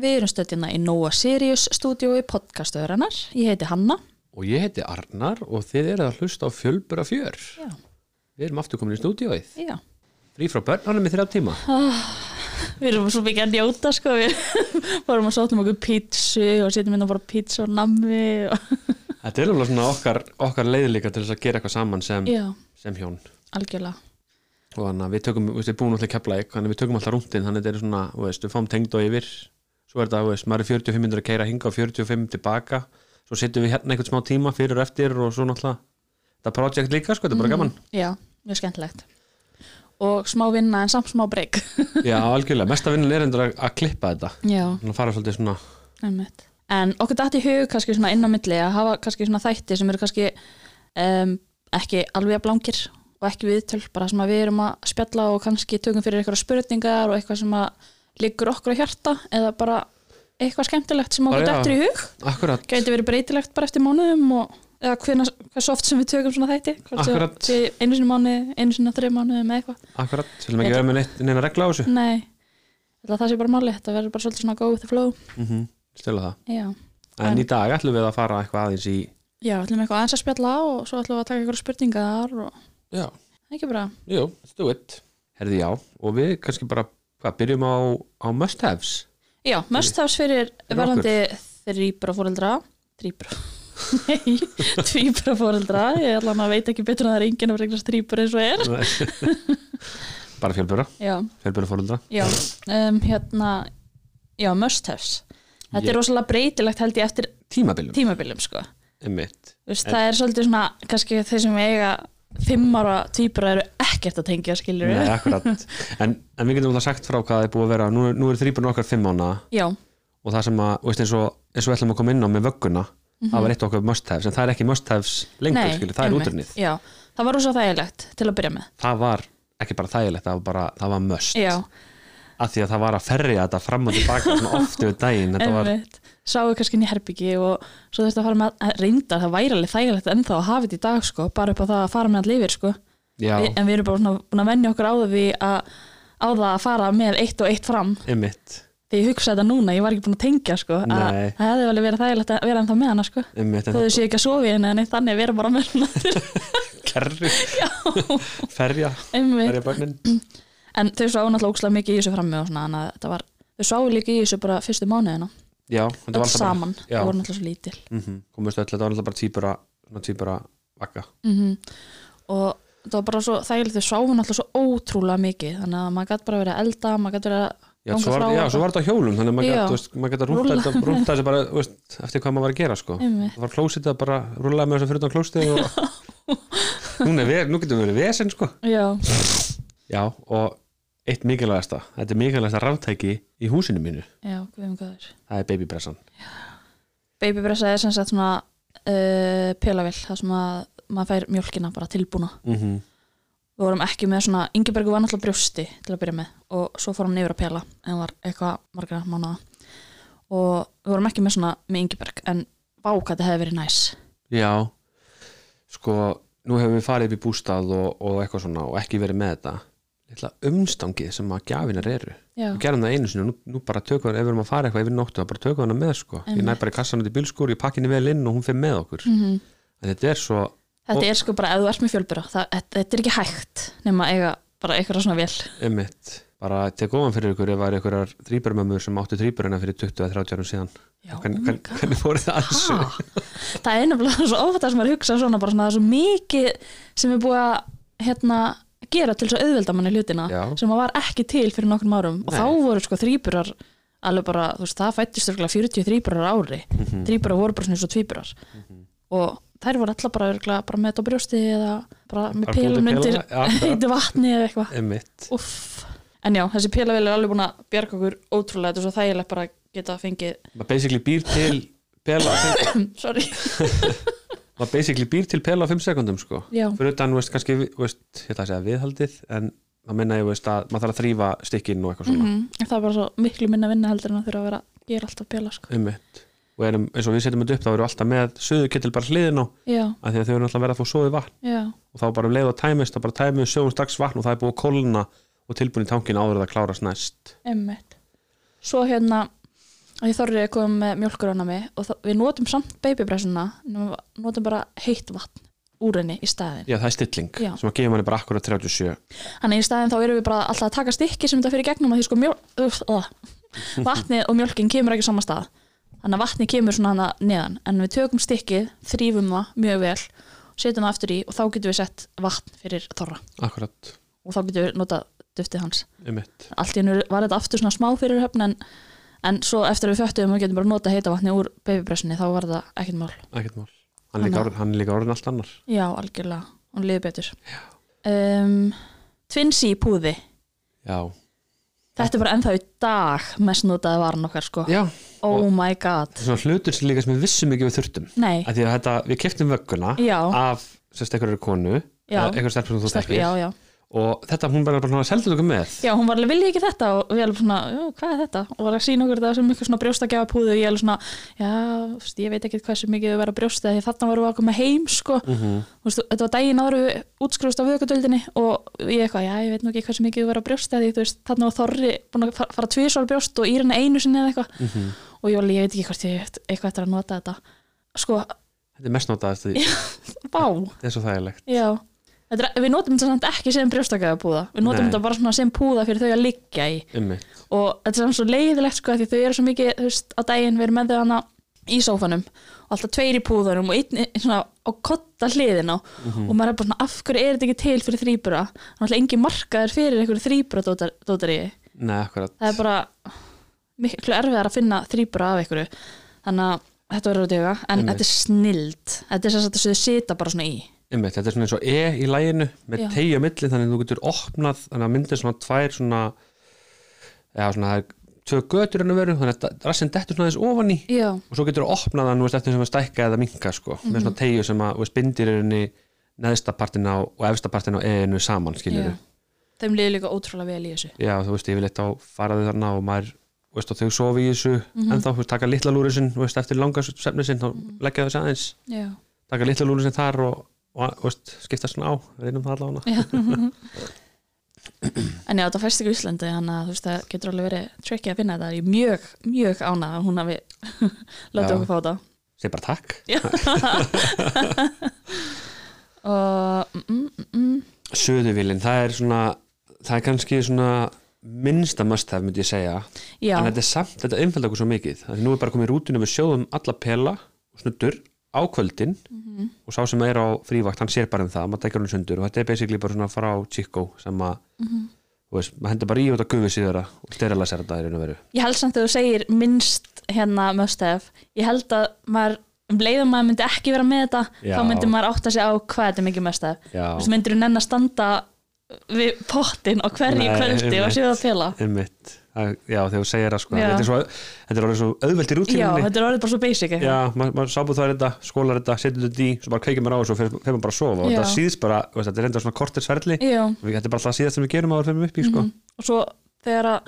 Við erum stöðina í Nóa Sirius stúdiói podcastöðurinnar. Ég heiti Hanna. Og ég heiti Arnar og þið eru að hlusta á fjölbura fjör. Já. Við erum aftur komin í stúdíóið. Já. Frí frá börnunum í þrjá tíma. Við erum svo mikið að njóta sko. Við vorum að sóttum okkur pítsu og setjum inn að bara pítsu og nammi. Og... Þetta er alveg svona okkar, okkar leið líka til þess að gera eitthvað saman sem, sem hjón. algjörlega. Og þannig að við tökum, við búum alltaf keflaðik, þannig að við tökum alltaf rúndin, þannig að þetta er svona, við fáum tengd og yfir. Svo er þetta, þú veist, maður er 45 minnur að keira hinga og 45 tilbaka. Svo setjum við hérna einhvern smá tíma fyrir og eftir og svo náttúrulega, þetta er projekt líka, sko, þetta er bara gaman. Já, mjög skemmtilegt. Og smá vinna en samt smá breyk. Já, algjörlega, mesta vinnan er endur að, að klippa þetta. Þannig að fara svolítið svona, einmitt. En okkur dætt í hug kannski svona inn á milli að hafa kannski svona þætti sem eru kannski um, ekki alveg að blangir og ekki viðtöl, bara sem að við erum að spjalla og kannski tökum fyrir eitthvað spurningar og eitthvað sem að liggur okkur á hjarta eða bara eitthvað skemmtilegt sem okkur dættur í hug? Akkurat, gæti verið breytilegt bara eftir mánuðum og eða hvena, hversu oft sem við tökum svona þætti? Einu sinni mánuði, einu sinni á þreim mánuði með eitthvað. Akkurat, viljum ekki vera með neina regla á þessu. Nei, það sé bara máli þetta verður bara svolítið svona go with the flow. Mm Stila það. Já, En, í dag ætlum við að fara eitthvað aðeins í, já ætlum eitthvað aðeins að spjalla og svo ætlum við að taka eitthvað spurningar og já, ekki bara? Jú, let's do it. Herði já, og við kannski bara, hvað, byrjum á, á must haves. Já, must haves fyrir verðandi þrýbra fóreldra Þrýbra Nei, tvíbra fóreldra Ég ætla að veit ekki betur að það er enginn að regnast þrýbra eins og er. Bara fjölbura, fjölbura fóröldra. já, um, hérna Já, must haves. Þetta Ég- er rosalega breytilegt held ég eftir Tímabilum, tímabilum sko. Veist, Það er svolítið svona, kannski þeir sem eiga fimm ára tvíbra eru ekkert að tengja skilur Nei, akkurat. En, en við getum alltaf sagt frá hvað það er búið að vera. Nú, nú er þrýbjörn okkar fimm ána. Já, og það sem að, veist, eins og, eins og við ætlum að koma inn á með vögguna, það var eitt okkar must haves, en það er ekki must haves lengur, skilur, það er útrunnið. Já, það var rosa þægilegt til að byrja með. Það var ekki bara þægilegt, það var bara, það var must. Já, Af því að það var að ferja þetta fram og tilbaka svona oft yfir daginn, þetta var, Sáu kannski inn í herbyggi og svo þurfti að fara með að reynda það væri alveg þægilegt ennþá að hafa þetta í dag sko, bara upp á það að fara með allir yfir sko. Vi, en við erum bara búin að venja okkur á því að á það að fara með eitt og eitt fram. Einmitt, þegar ég hugsa þetta núna, ég var ekki búin að tengja sko, að það hefði alveg verið þægilegt að vera ennþá með hana sko. einmitt, þó en þau séu ekki að sofi henni en þannig að vera bara með hana. Kerri, ferja, ferja börnin. En þau sváu náttúrulega ókslega mikið í þessu frammi og svona, þau sváu líka í þessu bara fyrstu mánuðina, Já, öll bara, saman, já. þau voru náttúrulega svo lítil. mm komist öll, þetta var alltaf bara týpura, týpura vakka. Mm Og þetta var bara svo þægilegt, þau sváu náttúrulega svo ótrúlega mikið, þannig að maður gæti bara verið að elda, maður gæti verið að Já, ganga frá já, svo var þetta á hjólum, þannig að maður gæti, að rúnta þessi bara, veist, eftir hvað maður var að gera, sko. Einmitt. Það var klósið að bara rúlaði með þess að fyrir utan klósið og nú, nú getur við verið vesen, sko. Já, Já, og eitt mikilvægasta, þetta er mikilvægasta ráftæki í húsinu mínu, já, það er babypressan. Babybressa er sem sagt svona uh, pelavill, það sem að maður fær mjólkina bara tilbúna. Mm Við vorum ekki með svona, Ingebergu var náttúrulega brjósti til að byrja með og svo fór hann yfir að pela en var eitthvað margra mánuða og við vorum ekki með svona með Ingeberg en hvað þetta hefði verið næs. Já, sko, nú hefur við farið upp í bústað og, og eitthvað svona og ekki verið með þetta umstangið sem að gjafinar eru. Við gerum það einu og nú, nú bara tökum við, ef við erum að fara eitthvað yfir nóttu, bara tökum við hana með, sko. Ég næ bara í kassan út í bílskúr, ég pakki henni vel inn og hún fyrir með okkur. mm En þetta er svo, þetta er sko bara ef þú ert með fjölbura, það, þetta, er ekki hægt nema að eiga bara eitthvað svona vel einmitt, bara tek ofan fyrir ykkur ef það er einhverjar þrýburmömmur sem áttu þrýburina fyrir 20-30 árum síðan. Já, Hvern, oh my hvern, hvernig fóru það að þessu? Ha? Það er svo ofta sem maður hugsa svona svona það er svo mikið sem er búið að hérna, gera til þess að auðvelda manni hlutina Já. sem að var ekki til fyrir nokkrum árum. Og Nei. þá voru sko þrýburar alveg bara, þú veist, það fættist örugglega 40 þrýburar ári, mm Mhm. þrýburar voru bara svona eins og tvíburar. Og þær voru allar bara, örugglega bara með þetta brjósti eða bara með til undir heitu vatni eða eitthvað. En já, þessi pelavel er alveg búin að bjarga okkur ótrúlega, þetta er svo þægilegt bara að geta fengið, Maður basically býr til pela, sorry maður basically býr til pela á 5 sekundum, sko. já, fyrir utan, veist, kannski, veist, ég ætla að segja viðhaldið, en það menna ég, veist, að maður þarf að þrýfa stykkin og eitthvað svona, mm það er bara svo miklu minna vinna heldur en að þurfa að vera að gera alltaf pela sko. ummitt og erum, eins og við setjum þetta upp, þá við alltaf með suðukettil bara hliðin á, af því að þau eru alltaf verið að fá sóði vatn. Já, og þá bara um leið og tæmist, þá bara tæmum við sjóum strax vatn og það er búið að kólna og tilbúin í tankin áður en það klárast næst. Emmitt svo hérna og ég þorri að koma með mjölkur á mig og við notum samt babybressuna notum bara heitt vatn úr henni í staðin já, það er stilling Já. sem að gefa manni bara akkurat 37 þannig í staðin þá erum við bara alltaf að taka stykki sem þetta fyrir gegnum að því sko mjöl, uh, vatnið og mjölkin kemur ekki sama stað. Þannig að vatnið kemur svona hana neðan en við tökum stykkið, þrýfum það mjög vel setjum það aftur í og þá getum við sett vatn fyrir þorra. Akkurat, og þá getum við notað duftið hans. Allt í hennu var þetta aftur svona smá fyrir höfn en, en svo eftir að við föttum og getum bara notað heita vatni úr babybressunni þá var það ekkert mál. Ekkert mál. Hann líka, orðin, hann líka orðin allt annar. Já, algjörlega, hún liði betur. Um, Twinsy púði. Já, þetta er bara ennþá í dag mest notaði varan okkar sko. Já. Oh my god, það er svona hlutur sem líka sem við vissum ekki við þurftum. Nei. Að því að þetta, við keftum vögguna já, af sérst einhverju konu Já. eða einhverju stelpur sem þú stelpu, þekkir. já, já og þetta hún bara bara seldi okkur með. Já, hún var alveg viljið ekki þetta? Og við alveg svona, já, hvað er þetta? Og var að sína okkur þetta sem eitthvað svona brjóstakjafa púði og ég alveg svona, já, veist, ég veit ekki hvað sem mikið við vera brjósta því þarna varum við að koma heim sko, mm Þú veist, þetta var daginn áður við útskrifust á vökutöldinni og ég eitthvað, já, ég veit nú ekki hvað sem mikið við vera brjósta því, veist, þarna var Þorri búin að fara, fara tvisvar brjóst og Írina einu sinni eða eitthvað. -hmm. og ég var alveg, ég veit ekki hvort ég eitthvað eftir að nota þetta. Sko, þetta er mest notaðast því vá, þetta er svo þægilegt. Já er, við notum þetta samt ekki sem brjóstakæða púða við notum Nei. þetta bara svona sem púða fyrir þau að liggja í. Einmitt. og þetta er samt svo leiðilegt sko því þau eru svo mikið, þú veist, á daginn við erum með þau hana í sófanum. Og alltaf tveir í púðanum og einn í- svona á kotta hliðina og maður er bara svona, af hverju er þetta ekki til fyrir þrýbura þannig að engin markaður fyrir einhverju þrýbura dótari Nei, akkurat. Það er bara miklu erfiðar að finna þrýbura af einhverju. Þannig að þetta verður að döga en Einmitt. þetta er snild. Þetta er þess að þau sita bara svona í Einmitt, þetta er svona eins og E í læginu með tegja milli þannig að þú getur opnað þannig að myndir svona tvær svona já svona það er tvö götur en að veru þannig að rassin dettur svona aðeins ofan í já, og svo getur þú opnað það nú eftir sem að stækka eða minka sko með Mhm. svona tegju sem að þú veist, bindir er henni neðsta partin á og efsta partin á E-inu saman skiljur já. þeim liður líka ótrúlega vel í þessu. Já þú veist ég vil eitthvað faraði þarna og maður veist, og þau sofi í þessu Mhm. en þá veist, taka litla lúri sinn veist, og, veist, skipta svona á, reynum það allavega. En já, þetta fæst ekki í Íslandi þannig að þú veist, það getur alveg verið tricky að finna þetta. Ég er mjög, mjög ánað að hún hafi látið okkur fá þetta. Segi bara takk. Og mm, mm, mm, mm. Suðuvílin, það er svona það er kannski svona minnsta must-have myndi ég segja. Já, en þetta er samt, þetta umfælda okkur svo mikið þannig nú er bara komið í rútinu við sjóðum alla pela og snuttur á kvöldin Mhm. og sá sem er á frívakt, hann sér bara um það maður tekjar hann sundur og þetta er basically bara svona frá Chico sem að þú veist, maður hendur bara í út að gufi síðara og sterilisera þetta í raun og veru ég held samt að þú segir minnst hérna have ég held að maður um leiðum maður myndi ekki vera með þetta Já. þá myndi maður átta sig á hvað þetta er mikið Já, þú veist, myndir þú nenn að standa við pottin á hverju Nei, kvöldi og einmitt. séu það pela einmitt Það- Já, þegar þú segir það sko Já. þetta er, svo, þetta er alveg svo auðvelt í já, þetta er orðið bara svo basic eitthvað. Já, maður ma sábúð það þetta, skólar þetta, setur þetta í svo bara kveikir maður á þessu og fer maður bara að sofa og þetta síðst bara, veist, þetta er enda svona kortirsferli já. Við- þetta er bara alltaf síðast sem við gerum á að fyrir upp í sko. Mhm. og svo þegar að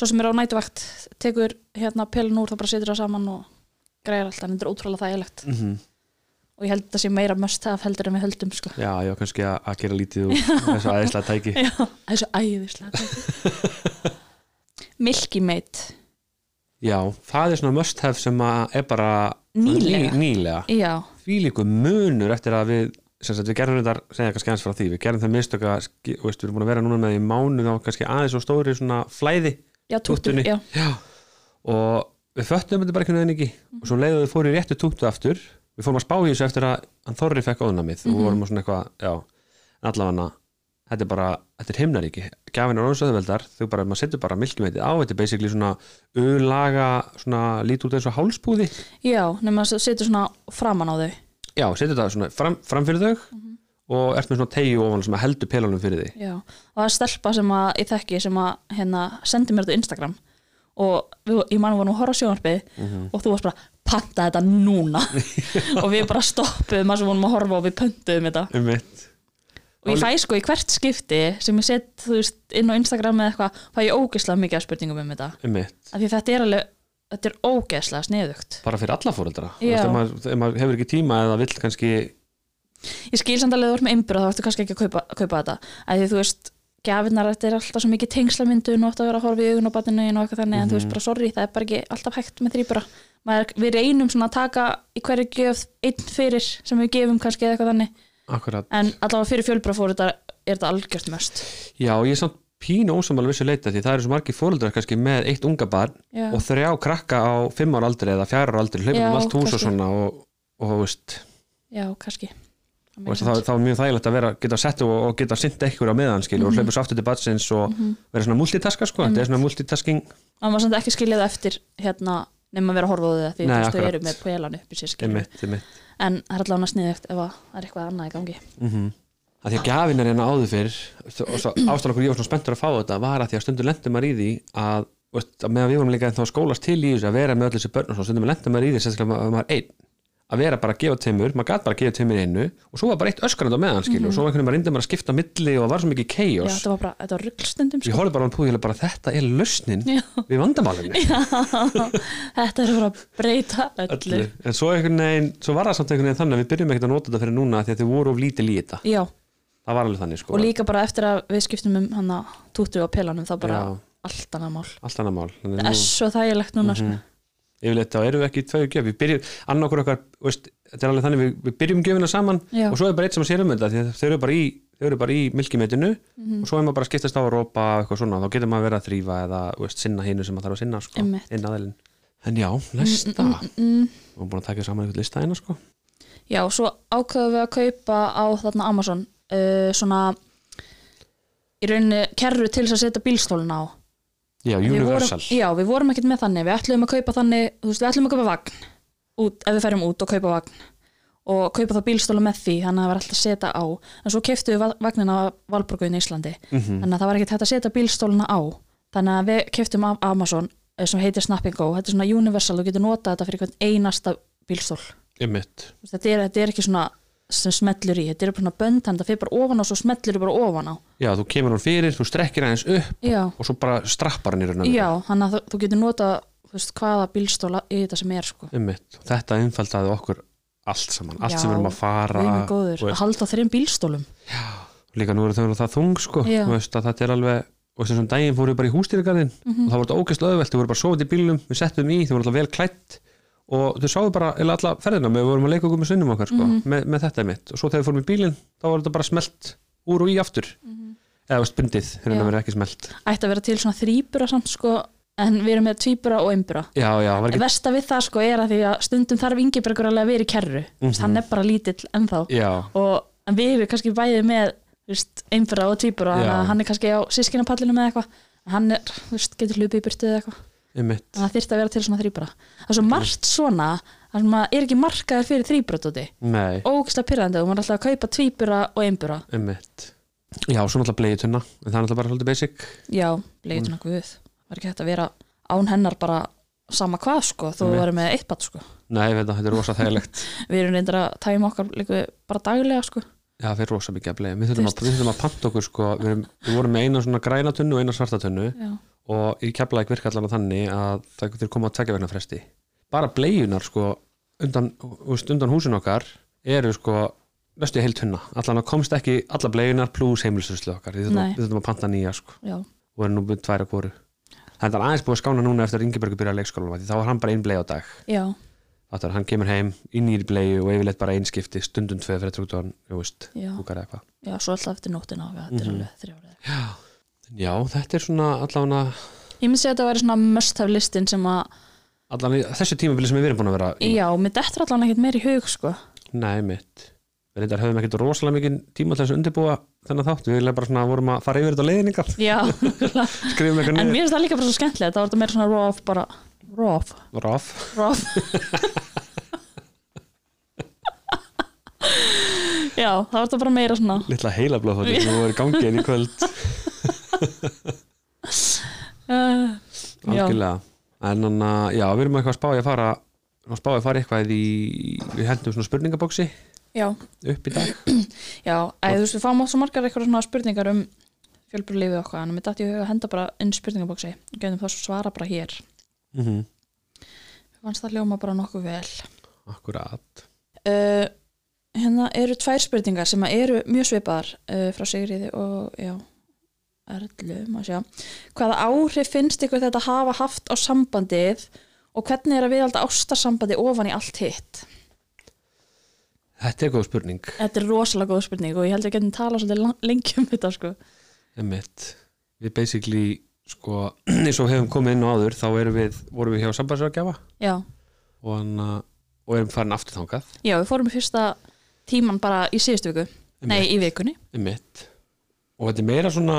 svo sem er á nætuvakt tekur hérna pelin úr þá bara setur það saman og greiðar alltaf, þetta er ótrúlega þægilegt mm og ég held að það sé meira must have heldur en við höldum sko. Já, já, kannski að, að gera lítið úr þessu aðeinslega tæki. Já, svo æðislega Milky Mate. Já, það er svona must have sem er bara Nýlega. ný, nýlega. Því líku munur eftir að við sagt, við gerum þetta, segja kannski aðeins frá því við gerum það mistök að, ski- þú veist, við erum búin að vera núna með í mánuð á kannski aðeins og stóri svona flæði já, túttu, Túttunni. já, Já, og við föttum þetta bara einhvern veginn ekki. Og svo leiðum við fóru í réttu túttu aftur við fórum að spá í þessu eftir að hann Þorri fekk óðnamið og Mhm. vorum svona eitthvað, já en allavega þetta er bara, þetta er himnaríki. Gafin er orðinsöðuveldar, þau bara, maður setur bara milkimeitið á, þetta er basically svona ulaga, svona lít út eins og hálspúði já, nema setja svona framan á þau. Já, setur þetta svona fram, fram fyrir þau Mhm. og ert með svona tegju ofan sem heldur pelunum fyrir því já, og það er stelpa sem að ég þekki sem að hérna sendi mér þetta Instagram og við, ég mann var nú að horfa á sjónvarpið Mhm. og þú varst bara, panta þetta núna. Og við bara stoppuðum að sem vorum að horfa og við pöntuðum þetta. Um og ég fæ sko í hvert skipti sem ég set þú veist inn á Instagram eða eitthvað fæ ég ógeðslega mikið af spurningum um þetta. Um af því þetta er alveg þetta er ógeðslega sniðugt. Bara fyrir alla fóreldra Þú veist, ef maður, ef maður hefur ekki tíma eða vill kannski ég skil samt alveg að þú ert með einbyrð þá ertu kannski ekki að kaupa, kaupa þetta. Af því þú veist gafinnar þetta er alltaf svo mikið tengslamyndun og átt að vera að horfa í augun á batinu og eitthvað þannig en þú veist bara sorry, það er bara ekki alltaf hægt með þrýbura við reynum svona að taka í hverju gjöf einn fyrir sem við gefum kannski eða eitthvað þannig. Akkurat. En allavega fyrir fjölbra fór þetta er þetta algjört möst Já, ég er samt pínu ósamal vissu leita því það eru svo margir fóreldrar kannski með eitt unga barn Já. og þrjá krakka á fimm ára aldri eða fjara ára aldri, hlaupum Já, um allt hús og svona og, og já, kannski og sens. þá er mjög þægilegt að vera, geta sett og, og geta sint eitthvað á meðan skilur Mhm. og hlaupur svo aftur til batsins og vera svona multitaska sko, þetta er svona multitasking. Maður var samt ekki skiljað eftir hérna nema að vera að horfa á þau því Nei, þú eru með pelan upp í sér einmitt. en það er allavega sniðugt ef að það er eitthvað annað í gangi. Mm að því að gjafin er hérna áður fyrr og svo ástæðan okkur ég var svona spenntur að fá þetta var að því að stundum lendum að, veist, að meðan við vorum líka þá skólast til í þessu að vera með öll þessi börn og svo stundum lendum maður í því sérstaklega að maður er einn að vera bara að gefa timur, maður gæti bara að gefa timur í einu og svo var bara eitt öskrand á meðan skilur og svo einhvern veginn reyndi maður að skipta milli og var svo mikið já, chaos þetta var bara, þetta var ruglstundum ég sko. horfði bara á púðið bara þetta er lausnin Já. við vandamálinu þetta er bara að breyta öllu, öllu en svo, veginn, svo var það samt einhvern veginn þannig að við byrjum ekkert að nota þetta fyrir núna því að þið voru of lítil í þetta já, það var alveg þannig sko og líka bara eftir að við skiptum um hann að tútu á pelanum bara Já. allt annað mál allt annað mál Þannig það er nú- svo þægilegt núna Mhm. sko. Yfirleitt þá erum við ekki tvö gjöf við byrjum, annar okkur okkar veist, þetta er alveg þannig, við, við byrjum gjöfina saman Já. og svo er bara eitt sem að sér um þetta að þau eru bara í, í milkimetinu Mhm. og svo er maður bara að skiptast á að rópa og eitthvað svona, þá getur maður verið að þrýfa eða veist, sinna hinu sem maður þarf að sinna sko, inn aðeilin en já, lista mm, mm, mm. og búin að taka saman eitthvað lista hérna sko já, svo ákveðum við að kaupa á þarna Amazon uh, svona í rauninni kerru til þess að setja bílstóluna á já, Við Universal. vorum, já, við vorum ekkert með þannig. Við ætlum að kaupa þannig, þú veist, við ætlum að kaupa vagn út, ef við ferum út og kaupa vagn. Og kaupa þá bílstóla með því þannig að það var alltaf að setja á. En svo keiftu við va- vagnina á Valborguðin í Íslandi. Mhm. þannig að það var ekkert hægt að setja bílstóluna á. Þannig að við keiftum af Amazon eh, sem heitir Snapping Go, þetta er svona universal þú getur notað þetta fyrir einasta bílstól. Þetta er, þetta er ekki svona sem smellur í, þetta er bara svona bönd þannig að það fyrir bara ofan á og svo smellur bara ofan á. Já, þú kemur hún fyrir, þú strekkir aðeins upp já, og svo bara strappar hann í raun og já þannig að þú, getur notað þú veist, hvaða bílstóla í þetta sem er sko. Einmitt. þetta einfaldaði okkur allt saman, allt Já, sem við erum að fara minn góður, að halda á þreim bílstólum líka nú eru þau það þung sko, Já. þú veist að þetta er alveg og þessum daginn fórum við bara í hústýrigarðin Mhm. og það var þetta ógeðslega öðvelt, þau voru bara sofandi í bílnum við settum í, þau voru alltaf vel klætt og þau sáu bara eða alla ferðina. Með við vorum að leika okkur með sunnum okkar sko, Mhm. með, með þetta mitt. Og svo þegar við fórum í bílinn þá var þetta bara smelt úr og í aftur. Eða veist bundið, þegar Já. það verið ekki smelt. Ætti að vera til svona þrýbura samt sko en við erum með tvíbura og einbura. Ekki Vesta við það sko er að því að stundum þarf Ingebergur alveg að vera í kerru. Mm hann er bara lítill ennþá. Já, og en við erum kannski bæðið með einbura og að hann er kannski á sískinapallinu með eitthvað. En hann er, veist, getur hlupið í burtu eða eitthvað það þyrfti að vera til svona þrýbura það er svo margt svona að er ekki markaður fyrir þrýbura nei, ógislega pyrrandi og maður er alltaf að kaupa tvíbura og einbura. Einmitt. Já, svo náttúrulega bleiði tunna en það er náttúrulega bara svolítið basic. Já, bleituna mm. guð. Var ekki hægt að vera án hennar bara sama hvað sko, við varum með eitt bat sko. Nei, veit það, þetta er rosa þægilegt. Við erum reyndar að tæma okkar líka bara daglega sko. Já, það er rosa mikið að bleið. Við þurfum Þú að, að panta okkur sko, við, erum, við vorum með eina svona græna tunnu og eina svarta tunnu. Já, og í keflaði virka allan þannig að það þurfum koma að tvekja vegna fresti. Bara bleiunar sko undan, úst, undan húsin okkar eru sko næstu heil tunna. Allan að komst ekki alla bleiunar pluss heimilsröslu okkar. Við þurfum, að panta nýja sko já, og erum nú tværa kóru. Það er aðeins búið að skána núna eftir að Ingebergur byrja að leikskólanum því þá var hann bara ein bleið á dag. Þetta er hann kemur heim inn í bleiu og yfirleitt bara einskipti stundum tvei fyrir trúktuðan, já, svo alltaf eftir nóttina og þetta Já, þetta er svona allavega ég myndi segja að þetta væri svona must have listin sem að, allan í þessu tímabili sem við erum búin að vera í. Já, mér dettur allan ekkert meir í hug sko. Nei, mitt. Við reyndar höfum ekkert rosalega mikið tíma til þess að undirbúa þennan þátt, við bara svona vorum að fara yfir þetta leiðningar, já, skrifum eitthvað en niður. mér finnst það líka bara svo skemmtilegt. Það var þetta meira svona raw bara, raw, Raf, raw já, það var þetta bara meira svona litla heilablóð þóttir sem voru í gangi inn í kvöld algjörlega. En þannig að, já, við erum eitthvað að spá í að fara að spá í að fara eitthvað í við hendum svona spurningabóksi já, upp í dag. Já, eða þú veist við fáum átt svo margar eitthvað svona spurningar um fjölbrulífið og okkar, en dætti ég að henda bara inn spurningabóksi, getum það svara bara hér. Mm -hmm. fannst það ljóma bara nokkuð vel. Akkurat. Uh, hérna eru tvær spurningar sem eru mjög svipaðar uh, frá Sigriði og já Erlu, maður sjá. Hvaða áhrif finnst ykkur þetta hafa haft á sambandið og hvernig er að viðalda ástarsambandi ofan í allt hitt? Þetta er góð spurning. Þetta er rosalega góð spurning og ég held að við getum talað svolítið lengi um þetta sko. Einmitt. Við basically sko, eins og hefum komið inn á áður þá við, vorum við hjá sambandsrákjafa já, og, hana, og erum farin aftur þangað. Já, við fórum í fyrsta tíman bara í síðustu viku. Nei, í vikunni. Einmitt. og þetta er meira svona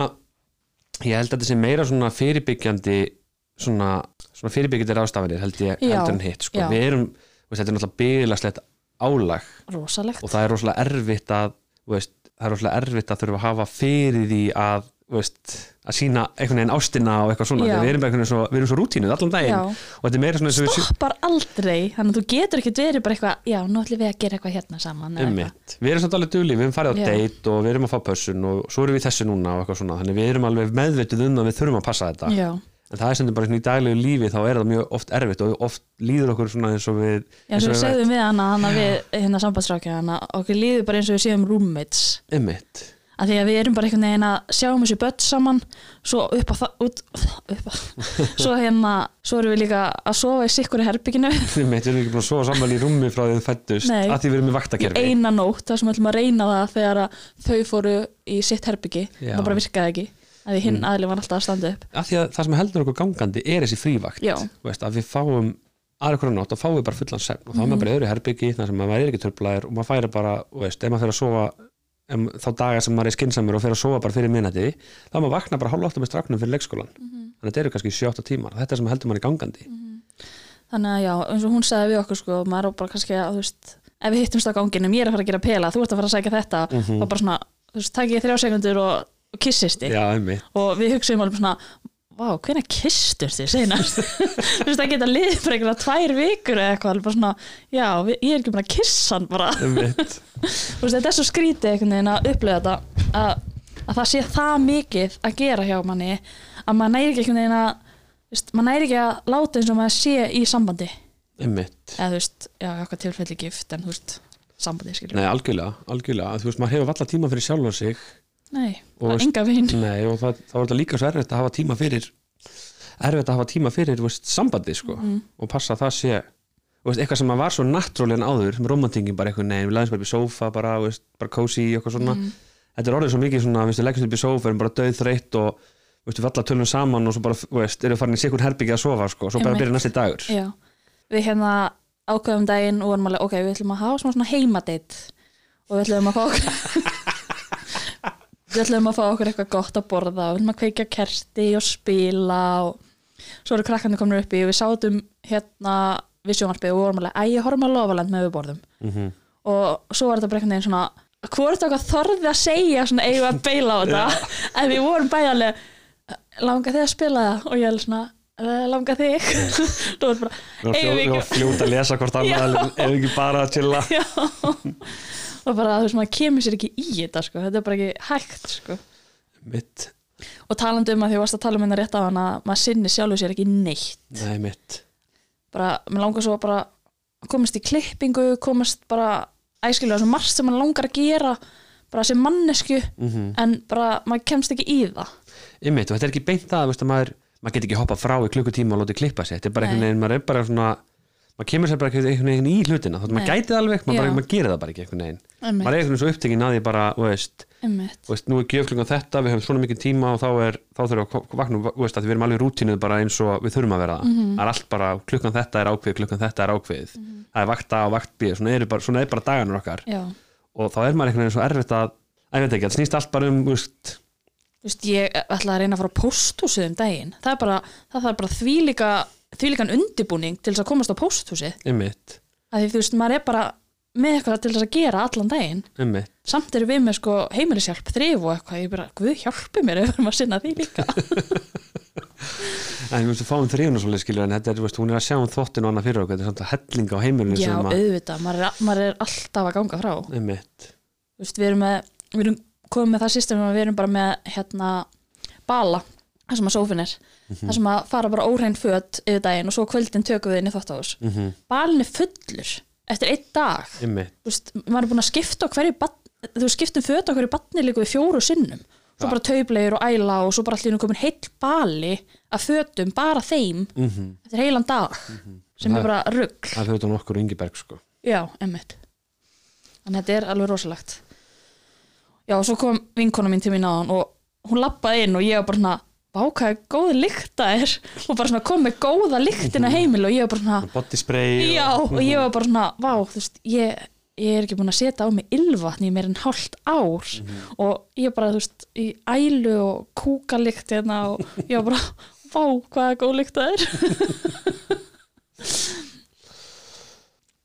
ég held að þetta sé meira svona fyrirbyggjandi svona, svona fyrirbyggjandi rástafanir held ég Já, heldur en hitt sko. við erum, veist, þetta er náttúrulega byggilaslegt álag. Rosalegt. Og það er rosalega erfitt að veist, það er rosalega erfitt að þurfa að hafa fyrir því að veist, að sína einhvern veginn ástina og eitthvað svona, við erum, bara veginn svo, við erum svo rútínuð allan daginn. Já. og þetta er meira svona og við stoppar aldrei, þannig að þú getur ekki verið bara eitthvað, já, nú ætlum við að gera eitthvað hérna saman eða eitthvað. Við erum samt alveg dugli, við erum farið á date og við erum að fá pössun og svo erum við þessu núna og eitthvað svona, þannig við erum alveg meðvituð um að við þurfum að passa þetta. Já, en það er sem bara svona í daglegu lífi þá er það mjög oft erfitt og oft líður okkur svona eins og við já, eins og við segðum við hana, hana við hérna sambandsrákja hana, okkur líður bara eins og við séum roommates. Einmitt. Að því að við erum bara einhvern veginn að sjáum þessu börn saman svo upp á það út, upp á, svo hérna svo erum við líka að sofa í sikkur í herbygginu við erum ekki búin að sofa saman í rúmi frá því þau fættust að því við erum í í vaktakerfi eina nótt þar sem við ætlum að reyna það þegar að þau fóru í sitt herbyggi það bara virkaði ekki að því hinn mm. aðli var alltaf að standa upp. Að að það sem heldur okkur gangandi er þessi frívakt veist, að við fáum aðra hverju nátt og fáum við bara fullan svefn og þá er Mhm. maður bara í öðru herbyggi þar sem maður er ekki tröflaðir og maður færi bara, veist, ef maður fer að sofa em, þá dagar sem maður er skinsamur og fer að sofa bara fyrir minnati, þá maður vakna bara hálf átta með stráknum fyrir leikskólan Mhm. þannig að þetta eru kannski 7-8 tímar, þetta er sem heldur manni gangandi. Þannig að já, eins og hún sagði við okkur sko, maður er bara kannski að, þú veist ef við hittumst á ganginum, ég er að fara að gera pela þú ert að fara að sækja þetta og bara svona, þú veist, takk ég þrjá sekundur og, og kissist þig og við hugsaðum alveg svona vá, hvenær kistur þið seinast þú veist, það geta liðið fyrir einhverja tvær vikur eða eitthvað, bara svona já, ég er ekki bara að kissa hann bara. Þú veist, þetta er svo skrítið einhvern veginn að upplega þetta að, að það sé það mikið að gera hjá manni að maður næri ekki einhvern veginn að þú veist, maður næri ekki að láta eins og maður sé í sambandi. Einmitt, eða þú veist, já, eitthvað tilfelli gift en þú veist, sambandi skilur nei, algjörlega, algjörlega. Þú veist, maður hefur nei, Og það enga veginn. Nei, og það, þá er þetta líka svo erfitt að hafa tíma fyrir erfitt að hafa tíma fyrir veist, sambandi sko, og passa að það sé veist, eitthvað sem var svo natúrlega áður sem romantingin bara eitthvað, nei, við læðum bara upp í sófa bara, veist, bara cozy og eitthvað svona. Þetta er orðið svo mikið svona, við leggjum upp í sófa erum bara döð þreytt og við alla tölum saman og svo bara, veist, erum farin í sikur herbyggi að sofa sko, svo bara byrja næsti dagur. Já. við hérna ákveðum daginn og vorum alveg, ok, við ætlum að hafa svona, heimadeitt og við ætlum að fá við ætlum að fá okkur eitthvað gott að borða og við ætlum að kveikja kerti og spila og svo eru krakkandi komin upp í og við sátum hérna við sjónvarpið og vorum alveg, æ, ég horfum að lofaland með við borðum. Mm og svo var þetta bara einhvern veginn svona hvort okkar þorði að segja svona eigum að beila á þetta? En við vorum bæði alveg langa þig að spila? Það og ég er alveg svona "Eh, langa þig? Þú veist bara Við varum fljóta að lesa hvort annað ef ekki bara að chilla. Og bara þú veist maður kemur sér ekki í þetta sko, þetta er bara ekki hægt sko. mitt, og talandi um að því þú varst að tala um hérna rétt á hann að maður sinni sjálfur sér ekki neitt. Nei mitt. Bara, mér langar svo bara að komast í klippingu, komast bara æskilega svo margt sem maður langar að gera bara sem mannesku mm en bara maður kemst ekki í það. Einmitt, og þetta er ekki beint það, að maður, maður get ekki hoppa frá í klukkutíma og látið klippa sig, þetta er bara einhvern veginn, maður er bara svona maður kemur sér bara einhvern veginn í hlutina þótt maður Nei. gæti það alveg, maður, bara, maður gerir það bara ekki einhvern veginn, Einmitt. maður er einhvern veginn svo upptekinn að því bara, veist, veist, nú er gjöf klukkan þetta, við höfum svona mikið tíma og þá er, þá þurfum við að vakna, veist, að við erum alveg rútinuð bara eins og við þurfum að vera það, Mhm. það er allt bara klukkan þetta er ákveðið, klukkan þetta er ákveðið það er vakt A og vakt B, svona er bara, svona er bara dagarnir okkar Já. og þá er maður einhvern veginn svo erfitt að, það snýst allt bara um, ég ætla að reyna að fara á pósthúsið um daginn það er bara, það þarf bara þvílíka þvílíkan undibúning til þess að komast á pósthúsið. Einmitt, að því þú veist, maður er bara með eitthvað til þess að gera allan daginn. Einmitt. Samt eru við með sko heimilishjálp þrif og eitthvað, ég bara, guð hjálpi mér ef við erum að sinna því líka. En við fáum þrifun og svolítið skilur en þetta er, þú veist, hún er að sjá um þottinu og annað fyrir okkur, þetta er samt að hellinga á heimilinu Já, sem að, auðvitað, maður er, maður er alltaf að ganga frá. Einmitt, Þú veist, við erum með, við erum komið með það system að við erum bara með hérna bala, það sem að sófin er það sem að fara bara óhrein föt yfir daginn og svo á kvöldin tökum við inn í þóttahús mm -hmm. balin er fullur eftir einn dag. Þú veist, maður er búin að skipta á hverju þú skiptum föt á hverju barni líka við fjóru sinnum. Svo bara taublegur og æla og svo bara allir komin heill bali af fötum, bara þeim mm eftir heilan dag sem Það- er bara rugg það fyrir utan okkur og Ingiberg sko. Já, emmitt en þetta er alveg rosalegt. Já, og svo kom vinkona mín til mín áðan og hún lappaði inn og ég var bara svona er góð lykta er. Og bara svona kom með góða lyktina heimil og ég var bara svona body spray Já, og ég var bara svona, vá, þú veist, ég, ég er ekki búin að setja á mig ylvatn í meir en hálft ár. Og ég bara, þú veist, í ælu og kúkalikt hérna og ég var bara, vá, hvað er góð lykt það er.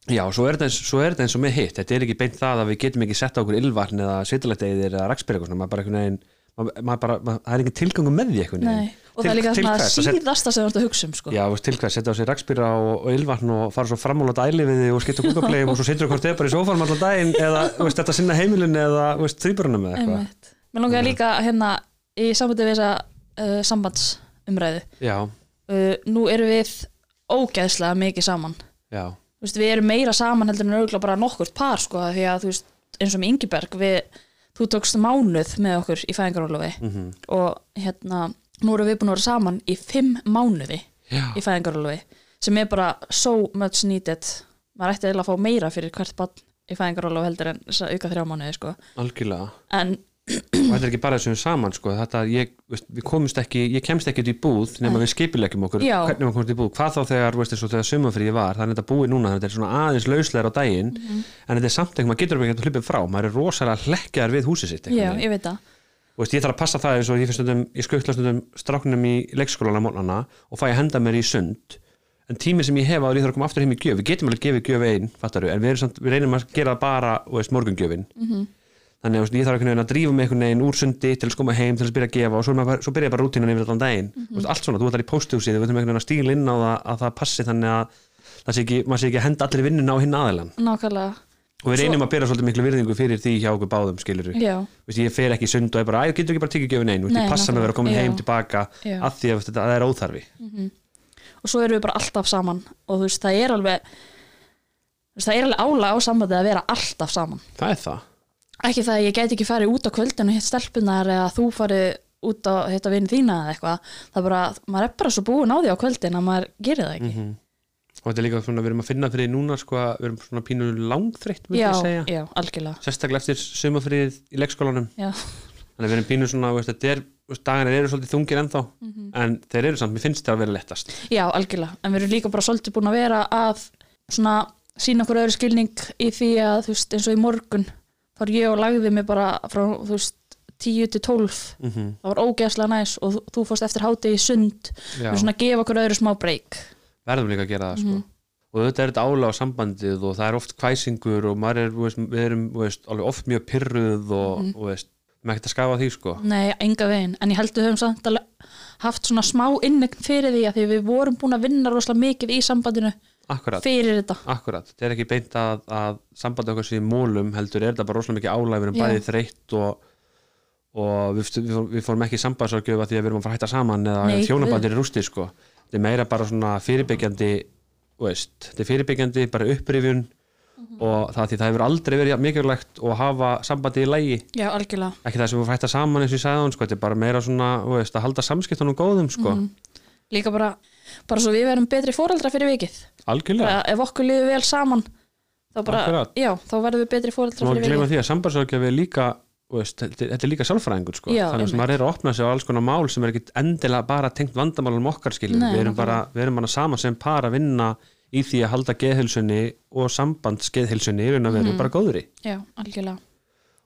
Já, svo er, þetta eins, og með hitt. Þetta er ekki beint það að við getum ekki sett á okkur ylvarn eða svitalætt eða svona, maður bara einhvern veginn bara, maður, það er ekki tilgangum með því Nei, og það er líka til svona hvers? Síðasta sem þú ert að hugsa um, sko. Já, til hvað, setja á sig rakspýra og, og ylvarn og fara svo frammála dæli við þig og skipta kúkableim og svo hvort eða bara í sófanum allan daginn eða veist, þetta sinna heimilin eða veist, þrýburunum eða eitthvað. Mér langar líka hérna í sambandi við þessa uh, sambandsumræðu Já, uh, Nú erum við ógeðslega mikið saman. Veist, við erum meira saman heldur en örgulega bara nokkurt par sko, því að eins og með Ingiberg við, þú tókst mánuð með okkur í fæðingarólofi mm og hérna, nú erum við búin að vera saman í fimm mánuði já. í fæðingarólofi sem er bara so much needed maður ætti að fá meira fyrir hvert barn í fæðingarólofi heldur en auka þrjá mánuði sko. algjörlega en og þetta er ekki bara þessum saman sko. þetta, ég, veist, við komumst ekki, ég kemst ekki út í búð nema við skipilegjum okkur. Já. hvernig við komumst í búð, hvað þá þegar, veist, og þegar sumafríði var, þannig að þetta búið núna að þetta er svona aðeins lauslegar á daginn Mhm. en þetta er samt ekki, maður getur ekki að hlupið frá. Maður er rosalega hlekkjar við húsið sitt já, ég veit það. Og veist, ég þarf að passa það eins og ég, stundum, ég skautla stundum stráknum í leikskólana mótnana og fæ að henda mér í sund. En tími sem ég hef á því ég þarf að koma aftur heim í gjöf. Við getum alveg gefið gjöf einn, fattaru en við, samt, við reynum að gera bara þú veist, morgungjöfin. Mhm. Þannig að ég þarf einhvern veginn að drífa mig einhvern veginn úr sundi til að koma heim til að byrja að gefa og svo, maður svo byrja ég bara rútínan yfir allan daginn. Mm veist, allt svona, þú ætlar í pósthúsið, við veitum einhvern veginn að stíl inn á það að það passi þannig að það sé ekki, maður sé ekki að henda allir vinnuna á hinn aðilan nákvæmlega, og við reynum að byrja svolítið miklu virðingu fyrir því hjá okkur báðum skilur Vist, ég fer ekki í sund og er bara, æ, getur ekki bara tekið gjöfin einn ég passa mig að vera að veist, þetta, það er svo við alveg álag á sambandi að vera alltaf saman. Það er það ekki það að ég gæti ekki farið út á kvöldinu hitt stelpunar eða þú farið út á hitt að vinna þína eða eitthvað. Það er bara, maður er bara svo búin á því á kvöldin að maður gerir það ekki. Mhm. og þetta er líka svona, við erum að finna fyrir núna sko, við erum svona pínu langþreytt myndi já, já, algjörlega. Sérstaklega eftir sumafrið í leikskólanum. Já, þannig við erum pínu svona, veist, þetta er dagarnir eru svolítið þungir ennþá en þeir eru samt, mér finnst það að vera lettast. Já, algjörlega. En við að að að og morgun þar ég og lagði mig bara frá þú veist, 10 til 12 mm -hmm. það var ógeðslega næs og þú, fórst eftir hátegi í sund við svona gefa okkur öðru smá breyk verðum líka að gera það sko. og þetta er þetta álega á sambandið og það er oft kvæsingur og er, veist, við erum veist, oft mjög pyrruð og, Mhm. og veist, maður ekkert að skafa því sko. Nei, enga veginn, en ég held við höfum samt haft svona smá innegn fyrir því að því við vorum búin að vinna rosalega mikið í sambandinu akkurat fyrir þetta Akkurat, þetta er ekki beint að, að sambandi okkar í mólum heldur er þetta bara rosalega mikið álæg við erum Já. bæði þreytt og, og við, við, fór- við fórum ekki sambandsargjöfa því að við erum að fara að hætta saman eða Nei, þjónabandir er rústi sko. þetta er meira bara svona fyrirbyggjandi þú veist, þetta er fyrirbyggjandi bara upprifjun Mhm. og það því það hefur aldrei verið jafn mikilvægt að hafa sambandi í lægi Já, algjörlega ekki það sem við hætta saman eins og ég sagði hann sko. þetta er bara meira svona þú veist, að halda samskiptunum góðum sko. Mhm. Líka bara, bara svo við verum betri fóreldra fyrir vikið. Algjörlega. Ef okkur liður vel saman þá bara, já, þá verðum við betri fóreldra Má fyrir ekki gleyma vikið. því að sambandsrákjafi er líka veist, þetta er- líka sálfræðingur sko. Já, þannig einmitt. maður er að opna sig á alls konar mál sem er ekki endilega bara tengt vandamálum okkar skiljum. Nei, við erum bara, við erum bara saman sem par að vinna í því að halda geðhilsunni og sambandsgeðhilsunni í raun að vera Mhm. bara góðri. Já, algjörlega.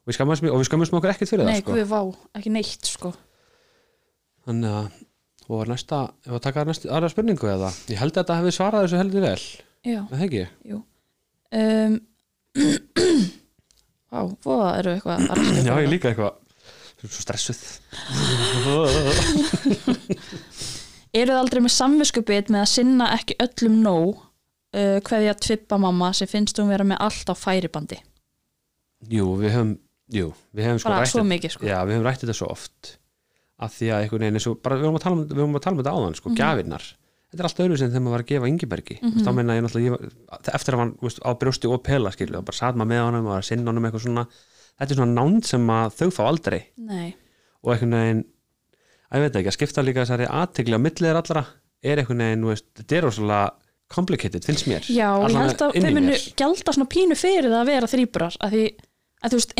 Og við og við skammast okkur ekkert fyrir Nei, það sko. guð vá, ekki neitt sko. Þannig að og var næsta, ef að taka næsta, aðra spurningu eða? Ég held að þetta hefði svarað þessu heldur vel. Já, það ekki? jú. Um, Vá, voða eru eitthvað Já, ég líka eitthvað. Svo stressuð. Eru þið aldrei með samviskubit með að sinna ekki öllum nóg uh, hverði að tvippa mamma sem finnst hún vera með allt á færibandi? Jú, við höfum, jú, við höfum sko bara rætt svo mikið sko. Já, við höfum rætt þetta svo oft að því að einhvern veginn bara við höfum að tala um, við höfum að tala um þetta áðan, sko, gjafirnar. Þetta er allt öðru sem þegar maður var að gefa Ingibergi mm -hmm. þá meina ég náttúrulega, eftir að hann veist, á brjósti og pela, skilju, og bara satt maður með honum og var að sinna honum eitthvað svona, þetta er svona nánd sem þau fá aldrei. Nei, og einhvern veginn að ég veit ekki, að skipta líka þessari aðtegli á milliðir allra er einhvern veginn, þetta er rosalega complicated, finnst mér. Já, og ég held að þau munu gjalda svona pínu fyrir það að vera þrýburar að því að veist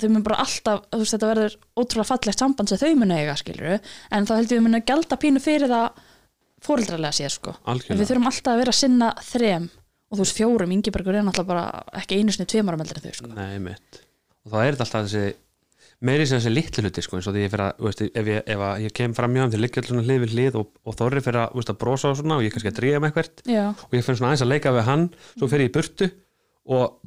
þau mun bara alltaf, þú veist þetta verður ótrúlega fallegt samband sem þau munu eiga skilur en þá held ég að munu gjalda pínu fyrir það fóreldrarlega sér sko. En við þurfum alltaf að vera að sinna þrem og þú veist fjórum, Ingebergur er náttúrulega bara ekki einu sinni tveimara meldur en þau sko. Nei mitt. Og þá er þetta alltaf þessi meiri sem þessi litlu hluti sko, eins og því ég fyrir að, þú veist, ef ég, ef að ég kem fram hjá til liggja svona hlið við hlið og, og þorri fyrir að, veist, að brosa og svona og ég kannski að dríja með eitthvað og ég fyrir svona aðeins að leika við hann svo fyrir ég burtu og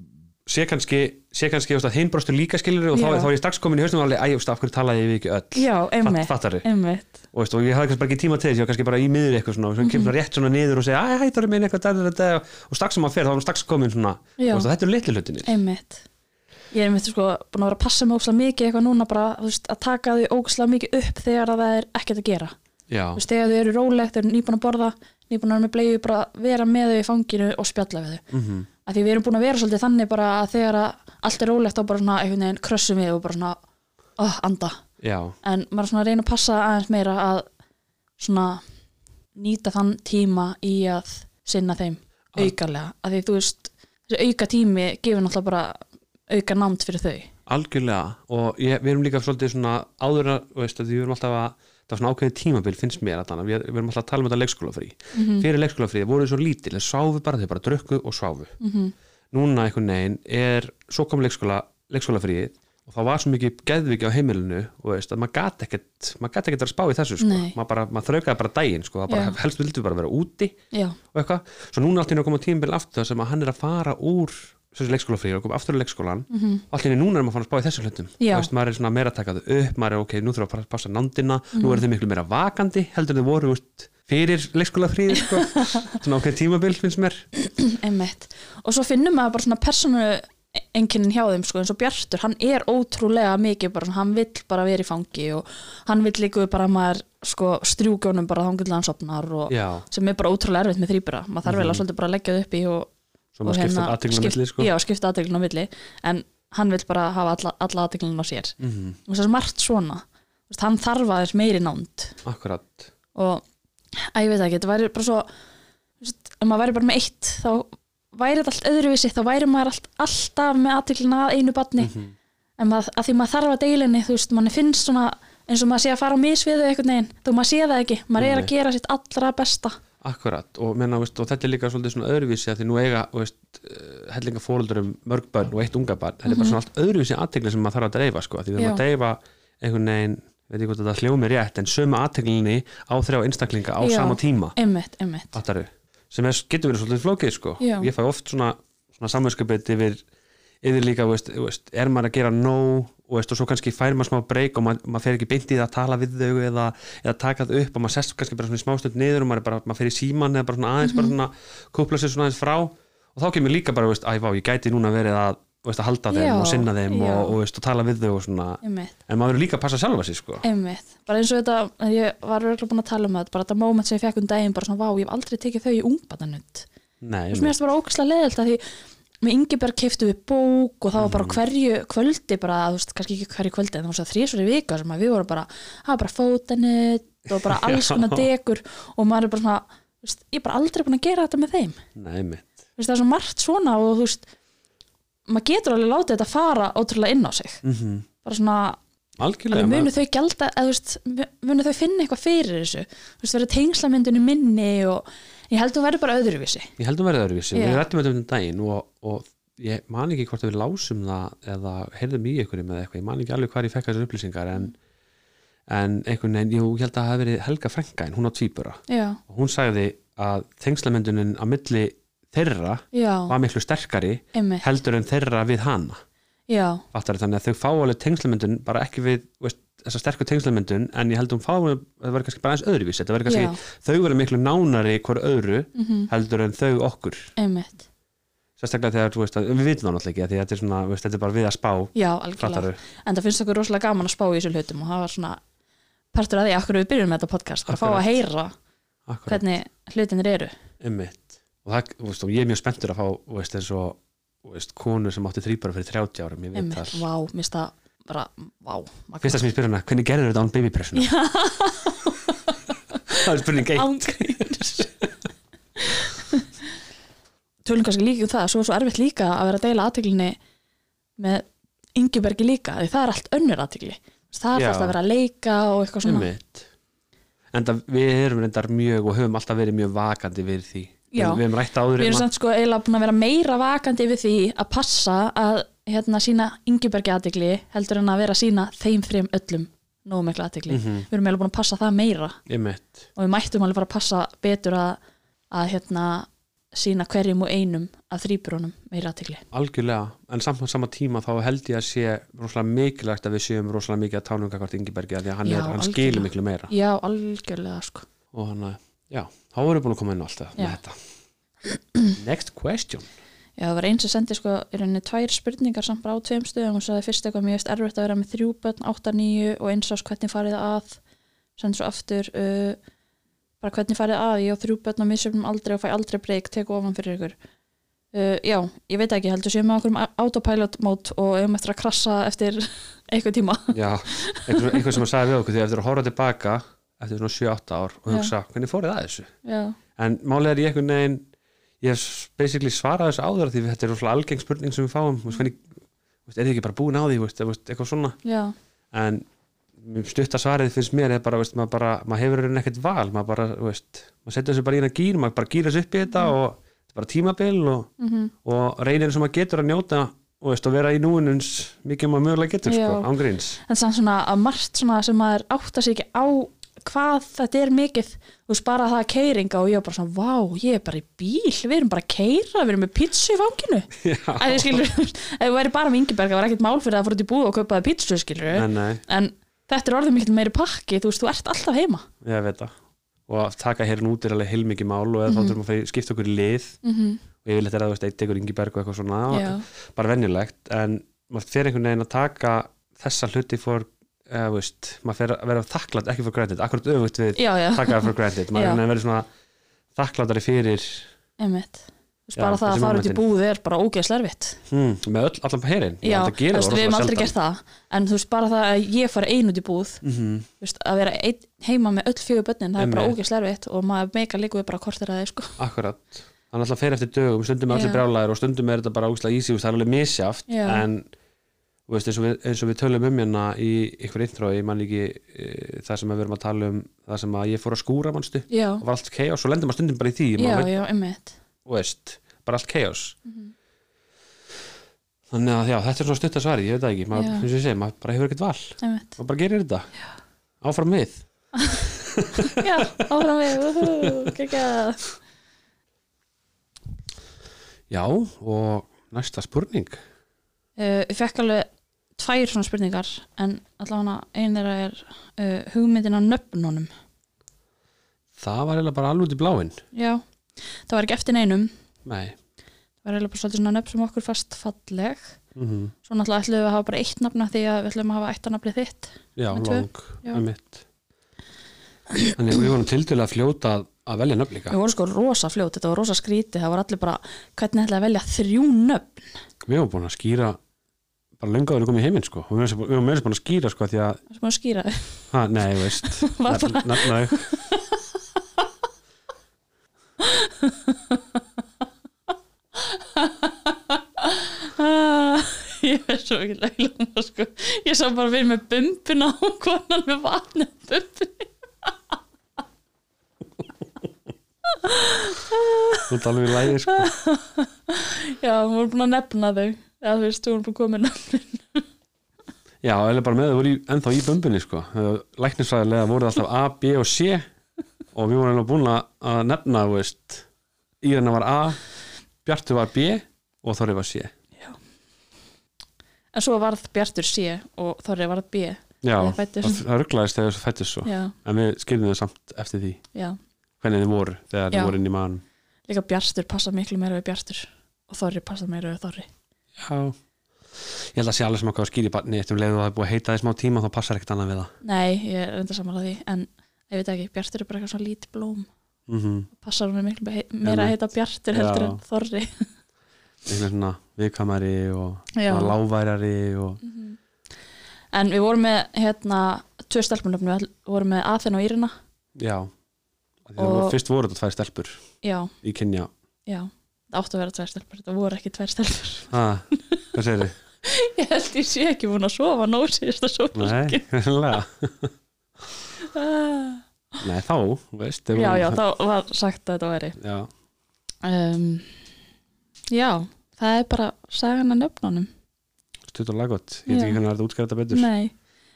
sé kannski, sé kannski brostu líka skilur og þá, þá er ég strax komin í haustum og alveg, æ, þú veist, af hverju talaði ég við ekki öll? Já, einmitt, fattari. einmitt. Og, veist, og ég hafði kannski bara ekki tíma til þess, ég var kannski bara í miður eitthvað svona og svo kemur svona rétt svona niður og segja æ, hæ, það er meina eitthvað da, da, da, og strax sem maður fer þá er hann strax komin svona og þetta er litlu hlutinir einmitt. Ég er einmitt sko búin að vera að passa mig ógslag mikið eitthvað núna bara, þú veist, að taka þau ógslag mikið upp þegar að það er ekkert að gera. Já, þú veist, þegar þau eru rólegt, þau eru nýbúin að borða vera með bleiðu, bara vera með þau í fanginu og spjalla við þau. Mm að því við erum búin að vera svolítið þannig bara að þegar að allt er rólegt þá bara svona einhvern veginn krössum við og bara svona oh, anda, já, en maður svona reyna að passa aðeins meira að svona nýta þann tíma í að sinna þeim Ah. aukarlega, að því þú veist þessi auka tími gefur náttúrulega bara auka námt fyrir þau. Algjörlega. Og ég, við erum líka svolítið svona áður að, veist, að við erum alltaf að það er svona ákveðin tímabil finnst mér að við, við erum alltaf að tala um þetta leikskólafrí Mhm. fyrir leikskólafrí voru þau svo lítil, þeir sváfu bara þeir bara drukku og sváfu Mhm. núna einhvern veginn er svo kom leikskóla, leikskólafríð og þá var svo mikið geðviki á heimilinu og veist, að maður gat ekkert maður gat ekkert að spá í þessu sko. Maður, maður þraukaði bara daginn sko. Það bara, helst vildu bara vera úti já, og eitthvað, svo núna allt í koma tímabil aftur sem að hann er að fara úr þessu leikskólafrí og koma aftur í leikskólan Mhm. allt í einu núna er maður að fara að spá í þessu hlutum. Veist, maður er svona meira að taka þau upp maður er ok, nú þurfa að passa nándina nú eru þau miklu meira vakandi heldur þau voru veist, fyrir leikskólafríð sko. svona ok, tímabil finnst mér. Einmitt. Og svo finnum maður bara svona persónu einkennin hjá þeim sko eins og Bjartur hann er ótrúlega mikið bara, hann vill bara vera í fangi og hann vill líka bara að maður sko strjúkjónum bara þangilega hann sopnar og já, sem er bara ótrúlega erfitt með þrýbura maður þarf vel að svolítið bara leggja það upp í og, svo og skipta aðteglum skipt- milli sko. já, skipta aðteglun á milli. En hann vill bara hafa alla, alla aðteglun á sér. Mm og þess að margt svona. Þú veist, hann þarf aðeins meiri nánd. Akkurat. Og að ég veit ekki, þetta væri bara svo ef maður væri bara með eitt þá væri þetta allt öðruvísi þá væri maður allt, alltaf með aðteglina að einu batni Mhm. en maður, að því maður þarf að deilinni þú veist, manni finnst svona eins og maður sé að fara á misviðu einhvern veginn, þú maður sé það ekki. Maður er Nei. að gera sitt allra besta Akkurat, og, menna, veist, og þetta er líka svolítið svona öðruvísi að því nú eiga uh, hellinga fóröldur um mörg börn og eitt unga barn, þetta er bara svona allt öðruvísi aðtegli sem maður þarf að dreifa, sko, því við þurfum að dreifa einhvern veginn, veit ég hvort þetta hljómi rétt en sömu aðteglinni á þrjá einstaklinga á Já. sama tíma, einmitt, einmitt. Aðtaru sem er, getur verið svolítið flókið, sko. Ég fæ oft svona, svona samvinskupið yfir, yfir líka, veist, veist, er maður að gera nóg og, veist, og svo kannski fær maður smá breyk og maður, maður fer ekki beint í það að tala við þau eða, eða taka þau upp og maður sest kannski bara svona í smástund niður og maður, bara, maður fer í síman eða bara svona aðeins bara svona kúpla sér svona aðeins frá. Og þá kemur líka bara, veist, æ, vá, ég gæti núna verið að, veist, að halda þeim Já, og sinna þeim og, og, veist, og tala við þau og svona. Einmitt, en maður verður líka að passa sjálfa sig sko. einmitt. Bara eins og þetta, ég var örgulega búin að tala um þetta bara þetta moment sem ég fekk um daginn, bara svona vá, ég hef aldrei tekið þau í ungbarnanutt Nei, Þú veist, mér finnst það bara ógæslega leðilt að því með Ingeberg keiftu við bók og það var bara Mhm. hverju kvöldi bara, þú veist, kannski ekki hverju kvöldi en það var þrísvar í vika sem að við vorum bara það var bara fótanett og bara alls konar degur og maður er bara svona veist, ég er bara aldrei búin að gera þetta með þeim. Nei, veist, það er svo margt svona og þú veist maður getur alveg látið þetta fara ótrúlega inn á sig. Mm bara svona, alveg munu þau gælda eða þú veist, munu þau finna eitthvað fyrir þessu? Þú veist, verið tengslamyndunni minni og ég held að þú verður bara öðruvísi. Ég held að verða öðruvísi. Já. við rættum þetta um daginn og, og ég man ekki hvort að við lásum það eða heyrðum í einhverjum eða eitthvað, ég man ekki alveg hvar ég fekk þessar upplýsingar en, en einhvern veginn, ég held að það hafi verið Helga Frænka en hún á já, og hún sagði að tengslamyndunin á milli þeirra já, var miklu sterkari einmitt. heldur en þeirra við hana. Fattar, þannig að þau fá alveg tengslamyndun bara ekki við veist, þessa sterku tengslamyndun en ég held að hún fá alveg, það verður kannski bara aðeins öðruvísi. Þetta verður já, kannski, þau verður miklu nánari hver öðru mhm, heldur en þau okkur. Einmitt. Sérstaklega þegar þú veist að við vitum það náttúrulega ekki því að þetta er svona, veist, þetta er bara við að spá. Já, algjörlega, en það finnst okkur rosalega gaman að spá í þessum hlutum og það var svona partur að því akkur við byrjum með þetta podcast að fá að heyra akkurat, hvernig hlutinir eru. Ummitt og það, þú veist, og ég er mjög spenntur að fá, þú veist, eins og þú veist, konu sem átti þrýbara fyrir 30 árum, ég veit Einmitt, það. Vá, mér finnst það bara, vá. Fyrsta sem ég spyrir hana, hvernig gerður þetta án babypressuna? það er spurning eitt Tölum kannski líka um það Svo er svo erfitt líka að vera að deila aðteglinni með Ingebergi líka því það er allt önnur aðtegli það er Já. fast að vera að leika og eitthvað svona Einmitt. Enda við erum reyndar mjög og höfum alltaf verið mjög vakandi við því Já. við, við hefum rætt áður Við um erum að- samt sko eiginlega búin að vera meira vakandi við því að passa að hérna sína Ingebergi aðtegli heldur en að vera að sína þeim þreim öllum nógu mikla aðtegli Mhm. Við erum eiginlega búin að passa það meira. Og við mættum alveg fara að passa betur að, að hérna sína hverjum og einum af þrýbrunum meira aðtegli algjörlega, en samt á sama tíma þá held ég að sé rosalega mikilvægt að við séum rosalega mikið að tánum hvort Ingibergi af því að hann, Já, hann skilur miklu meira. Já, algjörlega sko. Og hann, að- já, þá erum við búin að koma inn á allt það með Já. þetta. Next question Já, það var eins sem sendi sko í rauninni tvær spurningar samt bara á tveim stöðum hún sagði fyrst eitthvað mjög erfitt að vera með þrjú börn, 8, 9 og eins ás hvernig farið að? Sendi svo aftur uh, bara hvernig farið að, ég á þrjú börn á misjöfnum aldrei og fæ aldrei breyk, teku ofan fyrir ykkur. Uh, Já, ég veit ekki heldur séum með okkur um autopilot mót og um eftir að krassa eftir eitthvað tíma. Já, einhver, einhver sem að sagði við okkur því eftir að horfa tilbaka eftir svona 7-8 ár og hugsa, ég einhvern basically svarað þessu áður því þetta er rosalega algeng spurning sem við fáum. Veist, hvernig, er þið ekki bara búin á því? Eitthvað svona. Já, en stutta svarið finnst mér er bara, maður, bara, maður hefur raunin ekkert val. Maður bara, veist, maður setur þessu bara í eina gýr maður bara gýra þessu upp í þetta og þetta er bara tímabil og, mm og reynir sem maður getur að njóta og, veist, vera í núinuns mikið maður mögulega getur sko, ángríns en samt svona að margt svona sem maður átta sig ekki á hvað þetta er mikið. Þú veist bara það að keiringa og ég var bara svona vá, ég er bara í bíl, við erum bara að keira við erum með pítsu í fanginu. Að þið skilur, ef þú væri bara með Ingeberg það var ekkert mál fyrir að fór út í búð og kaupaði pítsu skilur en nei, en þetta er orðið mikil meiri pakki þú veist, þú ert alltaf heima. Ég veit það. Og að taka hér út er alveg heilmikið mál og eða þá þurfum að fara- skipta okkur lið. Mm -hmm. og ég vil þetta að þú veist, bara að eða, veist, maður fer að vera þakklátt ekki for granted, akkurat öfugt við það for granted, maður er verið svona þakklátari fyrir einmitt veist Já, bara það að fara út í búð er bara ógeðslega erfitt hmm, með öll, allan på herin já, við hefum aldrei gert það en þú veist bara það að ég fari ein út í búð mm -hmm. veist, að vera ein, heima með öll fjögur börnin það er bara Einmitt. ógeðslega erfitt og maður meika líka við bara kortir að þið sko. akkurat þannig alltaf fer eftir dögum, stundum er allir Já. brjálæðir og stundum er þetta bara þú veist, það er alveg misjaft Já. en veist, eins, og við, eins og við tölum um hérna í ykkur intro, ég man ekki e, það sem við erum að tala um það sem að ég fór að skúra mannstu og var allt chaos og lendir maður stundum bara í því já, veit, já, þú veist, bara allt chaos. Mhm. þannig að já, þetta er svona stutt að svari, ég veit ekki. Maður, eins og ég segi, maður bara hefur ekkert val. Einmitt, maður bara gerir þetta, áfram við. Já, áfram við. Geggjað. já, og næsta spurning. Uh, ég fekk alveg tvær svona spurningar en allavega einn þeirra er uh, hugmyndin á nöfnunum það var eiginlega bara alveg út í bláin já, það var ekki eftir neinum. Nei, það var eiginlega bara svolítið svona nöfn sem okkur fast falleg. Mm svo náttúrulega ætlum við að hafa bara eitt nafna því að við ætlum að hafa eitt nafnið þitt. Já, lang, um mitt þannig að við vorum til að fljóta að- að velja nöfn líka. Við vorum sko rosa fljót, þetta var rosa skríti það var allir bara, hvernig ætlaði að velja þrjú nöfn? Við vorum búin að skýra bara löngu að komum í heiminn sko. Og við vorum meira sem búin að skýra sko því að, sem að skýra ha, nei, veist. Var bara- nefnaðu Ah, ég er svo ekki leilum sko. ég sá bara við með bumbuna og konan með vatni á bumbunni þú ert alveg í lægi sko. Já, við vorum búin að nefna þau eða þú veist, að koma með nöfn Já, eða bara með þau voru í, ennþá í bumbunni sko. Læknisfræðilega voru alltaf A, B og C. Og við vorum eiginlega búin að- nefna, þú veist Írena var A, Bjartur var B og Þorri var C. En svo varð Bjartur C og Þorri varð B. Já, það, það rugglaðist þegar þessu fættist svo já, en við skiljum þau samt eftir því. Já, hvernig þið voru þegar Já. þið voru inn í mann líka Bjartur passa miklu meira við Bjartur og Þorri passa meira við Þorri Já. Ég held að sé alveg sem okkar að skýri barni eftir um leið og það er búið að heita því smá tíma þá passar ekkert annað við það. Nei, ég er enda samanlega því en ég veit ekki, Bjartur er bara eitthvað svona lítið blóm. Mm passar hún miklu me- meira að heita Bjartur heldur Já. en Þorri. Einhvern svona viðkamari og Já. svona lágværari og en við vorum með hérna tvö stelpunöfnum, við vorum með Aþena og Írina já. Og... Og- fyrst voru þetta tvær stelpur já, í kynja. Já, það áttu að vera tvær stelpur þetta voru ekki tvær stelpur. Ah, hvað segir þið? ég held ég sé ekki búin að sofa nóg síðast að sofa Nei, greinlega Nei, þá, veist já, já, þá var sagt að þetta væri. Já, um, já, það er bara sagan að nöfnunum. Stutt og laggott Ég veit ekki hvernig það er að útskæra þetta betur. Nei,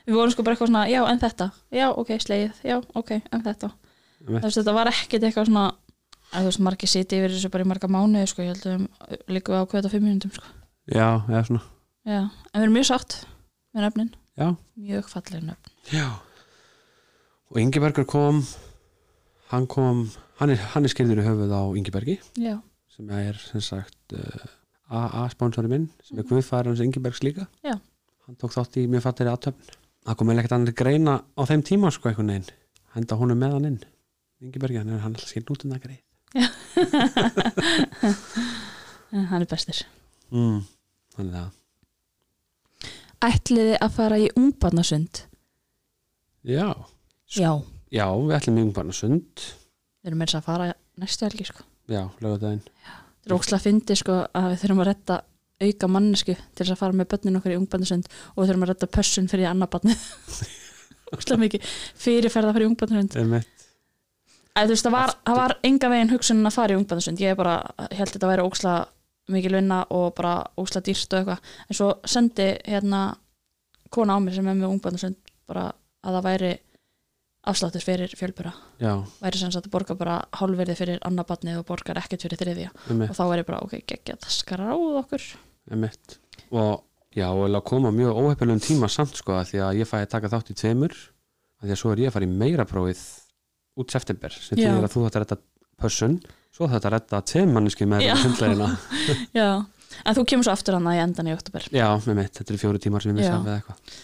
við vorum sko bara eitthvað svona já, en þetta, já, ok, slegið. Já, ok, en þetta. Þú veist, þetta var ekkit eitthvað svona að þú veist, margir siti yfir þessu bara í marga mánuði sko, ég held að líka við ákveða fimm mínútum sko. Já, já, svona. Já, en við erum mjög sátt með nöfnin, Já, mjög falleg nöfn. Já. Og Ingebergur kom hann kom hann er, hann er skilður í höfuð á Ingebergi já, sem er sem sagt uh, AA-sponsori minn sem er Guðfæður hans Ingebergs líka. Já. Hann tók þátt í mjög fattir aðtöfn Það kom eða ekkert annað greina á þeim tíma sko einhvern veginn. Henda honum með hann inn. Ingebergi, hann er hann alltaf skilt út um það greið en hann er bestir mm. Þannig það. Ætliði að fara í ungbarnasund? Já, já, já, við ætlum mjög bara sund við erum meira að fara næstu helgi sko. Já, lögadaginn Það er ókslega að fyndi sko að við þurfum að redda auka mannesku til þess að fara með börnin okkur í ungbandasund og við þurfum að redda pössun fyrir annar barni ókslega mikið fyrirferða fyrir Einmitt. Æ, þú veist, það var, það var enga veginn hugsunin að fara í ungbandasund ég bara held þetta að vera ókslega mikil vinna og bara ókslega dýrt og eitthvað. En svo sendi hérna kona á mér sem er með ungbandasund bara að það væri afsláttur fyrir fjölbura Já, væri sem sagt að borga bara hálfverði fyrir annar barni og borgar ekkert fyrir þriðja. Og þá ég bara, ok, geggja, það skráð okkur. Emitt. og já, og að koma mjög óhefnilegum tíma samt sko því að ég fæ að taka þátt í tveimur að því að svo er ég að fara í meira prófið út september sem Já. þýðir að þú þetta að redda pössun svo þetta að redda tveimmanniski með Já. hundlegina Já, en þú kemur svo aftur hann í endan í oktober já, með mitt, þetta eru fjóri tímar sem ég missa eða eitthvað.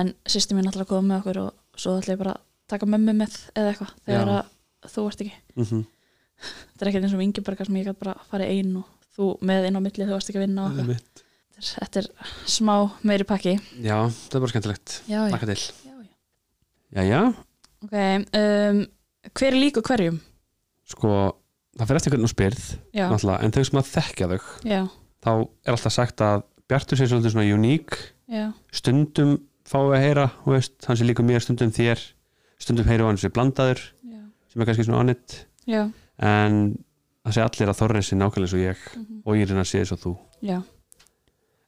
En sýsti mín ætlar að koma með okkur og svo ætla ég bara að taka mömmu með eða eitthvað þegar að þú ert ekki. Mm þetta er ekkert eins og Ingeberga sem ég gæti bara farið ein og þú með inn á milli þú varst ekki að vinna og eitthvað. Þetta er- þetta er smá meiri pakki. Já, það er bara skemmtilegt. Laka til já, já. já, já, Ok, um, hver er líku hverjum? sko það fyrir eftir hvernig þú spyrð en þau sem að þekkja þau já, þá er alltaf sagt að Bjartur sé svolítið svona uník. Stundum fáum við að heyra hann sé líka mér stundum þér stundum heyru hann sé blandaður já, sem er kannski svona já, en það sé allir að Þorri sé nákvæmlega eins og ég Mhm. og Írina sé eins og þú. Já,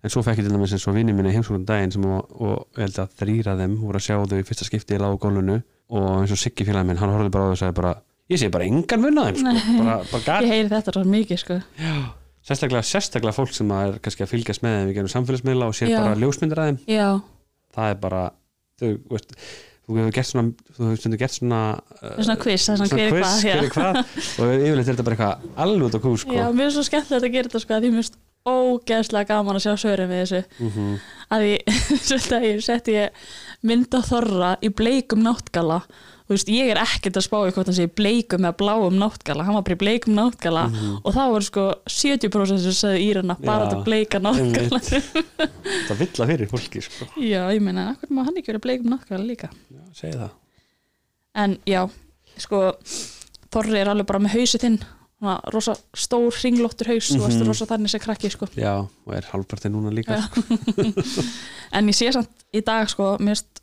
en svo fekk ég til dæmis eins og vinni minni heimsóknum daginn sem og, og ég held að þrýra þeim voru að sjá þau í fyrsta skipti í lágu gólunu og eins og Siggi félagi minn, hann horfði bara á þau og sagði bara ég sé bara engan mun á þeim sko. Bara, bara gat, ég heyri þetta svo mikið sko sérstaklega, sérstaklega fólk sem er kannski að fylgjast með þeim í genum samfélagsmiðla og sér Já. bara ljósmyndir að þeim Já, það er bara þau, veist, þú hefur gert svona þú hefur stundu gert svona það er svona quiz, það er svona hver er hvað hver já. er hvað og yfirleitt er þetta bara eitthvað alveg út á kú sko. Já, mér er svo skemmtilegt að gera þetta sko að því mér finnst ógeðslega gaman að sjá svörum við þessu. Mm að svolítið að ég setti ég mynd á Þorra í bleikum náttgala þú veist, ég er ekkert að spá í hvort hann sé bleikum eða bláum náttgala hann var bara í bleikum náttgala og það voru sko 70% sem sagði Írana bara þetta bleika náttgala. það vill að fyrir fólki sko. Já, ég meina, akkur má hann ekki verið bleikum náttgala líka? Já, segi það. En já, sko Þorri er alveg bara með svona rosa stór ringlóttur haus þú veist, Mhm. rosa þannig sem krakki sko já, og er halvparti núna líka sko. en ég sé samt í dag sko mér finnst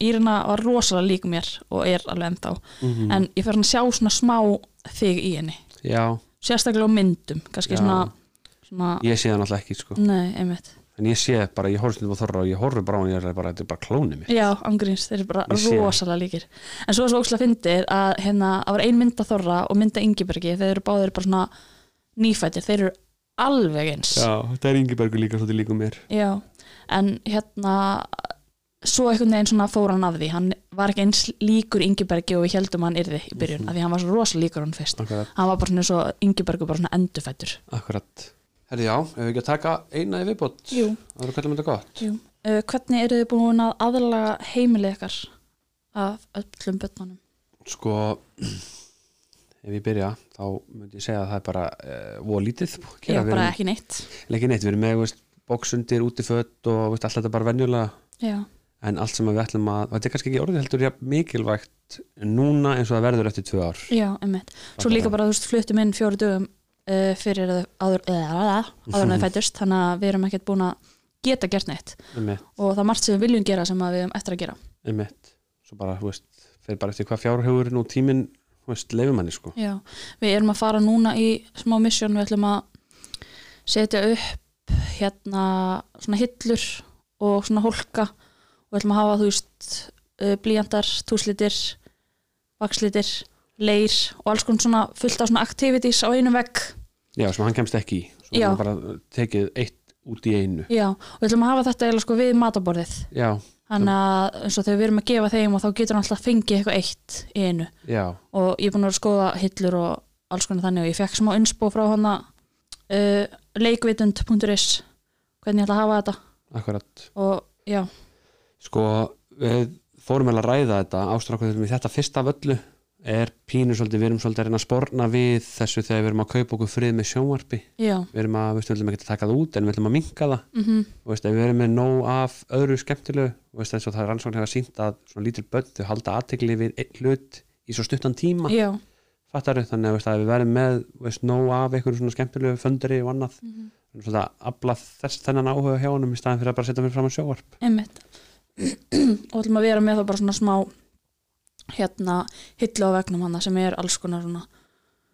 Írina var rosalega lík mér og er alveg ennþá Mhm. en ég fer hann að sjá svona smá þig í henni já, sérstaklega á myndum svona, svona ég sé það náttúrulega ekki sko. nei, einmitt en ég sé bara, ég horfði stundum á Þorra og ég horfði bara á hann ég er bara, þetta er bara klónið mér já, ángríns, þeir eru bara rosalega líkir. En svo er svo ókslega fyndið að hérna, að var ein mynda Þorra og mynda Ingibergi þeir eru báðir bara svona nýfættir þeir eru alveg eins. Já, þetta er Ingebergur líka svolítið líka mér. Já, en hérna svo einhvern veginn svona fór hann af því hann var ekki eins líkur Ingibergi og við heldum hann yrði í byrjun, Mhm. af því hann var svo rosa líkur hann fyrst. Akkurat, hann var bara svona svo bara svona endufættur akkurat Herði já, ef við ekki að taka eina í viðbót? Jú, það eru hvernig þetta gott. Jú. Uh, Hvernig eru þið búin að aðlaga heimilið ykkar af öllum börnunum? sko ef ég byrja þá myndi ég segja að það er bara uh, voða lítið. Búið að Já, bara ekki neitt. Ekki neitt, við erum með veist, bóksundir, útifött og veist, allt þetta bara venjulega. Já, en allt sem við ætlum að, þetta er kannski ekki orðið heldur ja, mikilvægt núna eins og það verður eftir tvö ár. Já, emmitt Svo líka bara, þú veist, fluttum inn fjóru dögum uh, fyrir áður, en þau fættust þannig að við erum ekkert búin að geta gert neitt. Einmitt, og það er margt sem við viljum gera sem við erum eftir að gera. Einmitt. Svo bara, þú veist, þeir bara eftir hvað fjárhugurinn og tíminn, þú veist, leifumanni sko. Já, við erum að fara núna í smá mission, við ætlum að setja upp hérna svona hillur og svona hólka. Og við ætlum að hafa, þú veist uh, blíjandar, túslitir vakslitir, leir og alls konar svona fullt af svona activities á einu vegg já, sem hann kemst ekki í. Já. hann bara tekið eitt út í einu. Já, og við ætlum að hafa þetta eiginlega sko við mataborðið já, þannig að eins og þegar við erum að gefa þeim og þá getur hann alltaf fengið eitthvað eitt í einu. Já, og ég er búin að skoða hillur og alls konar þannig og ég fekk smá inspo frá hana uh, leikvitund.is hvernig ég ætla að hafa þetta. Akkurat. Og já, sko, við fórum vel að ræða þetta ástrákuður með þetta fyrsta af öllu er pínu svolítið, við erum svolítið að reyna að sporna við þessu þegar við erum að kaupa okkur frið með sjónvarpi. Já. Við erum að, við ætlum ekki að taka það út en við ætlum að minka það. Mm og veist, við erum með nóg af öðru skemmtilegu og veist, eins og það er rannsókn hefur sínt að svona lítil börn þau halda aðtekli við einn hlut í svo stuttan tíma. Fattaru, þannig að, veist, að við verðum með nóg af einhverju svona skemmtilegu föndri og annað mm. -hmm. svona að afla þess þennan áhuga hjá honum í staðin fyrir að bara setja fyrir fram á sjóvarp og ætlum að vera með það bara svona smá hérna hillu á vegnum hana sem er alls konar svona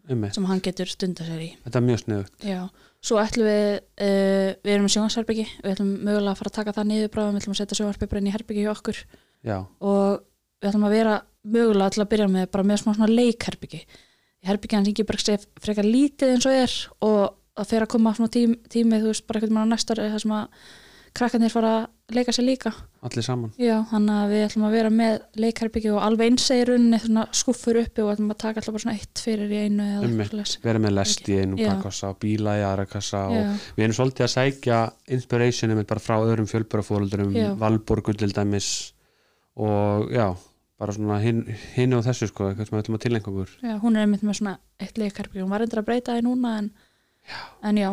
Einmitt. sem hann getur stunda sér í. Þetta er mjög sniðugt. Já, svo ætlum við uh, við erum með sjónvarsherbyggi við ætlum mögulega að fara að taka það niður bráðum við ætlum að setja bara inn í herbyggi hjá okkur. Já, og við ætlum að vera mögulega til að byrja með bara með svona leikherbyggi herbyggi hans Ingeberg sé frekar lítið eins og er og að fyrir að koma svona tím, tími þú veist bara eitthvað mann á næsta ári þar sem að krakkarnir fara leika sér líka. Allir saman. Já, þannig að við ætlum að vera með leikherbyggi og alveg eins í rauninni svona skuffur uppi og ætlum að taka alltaf bara svona eitt fyrir í einu eða svoleiðis. vera með lest í einum Já. pakkassa og bíla í aðra kassa og já, við erum svolítið að sækja inspirationum bara frá öðrum fjölbörafóröldurum Já. Valborgu til dæmis og já, bara svona hinn hin og þessu sko, eitthvað sem við ætlum að tilengja okkur. Já, hún er einmitt með svona eitt leikherbyggi hún var reyndar að breyta því núna en já, en já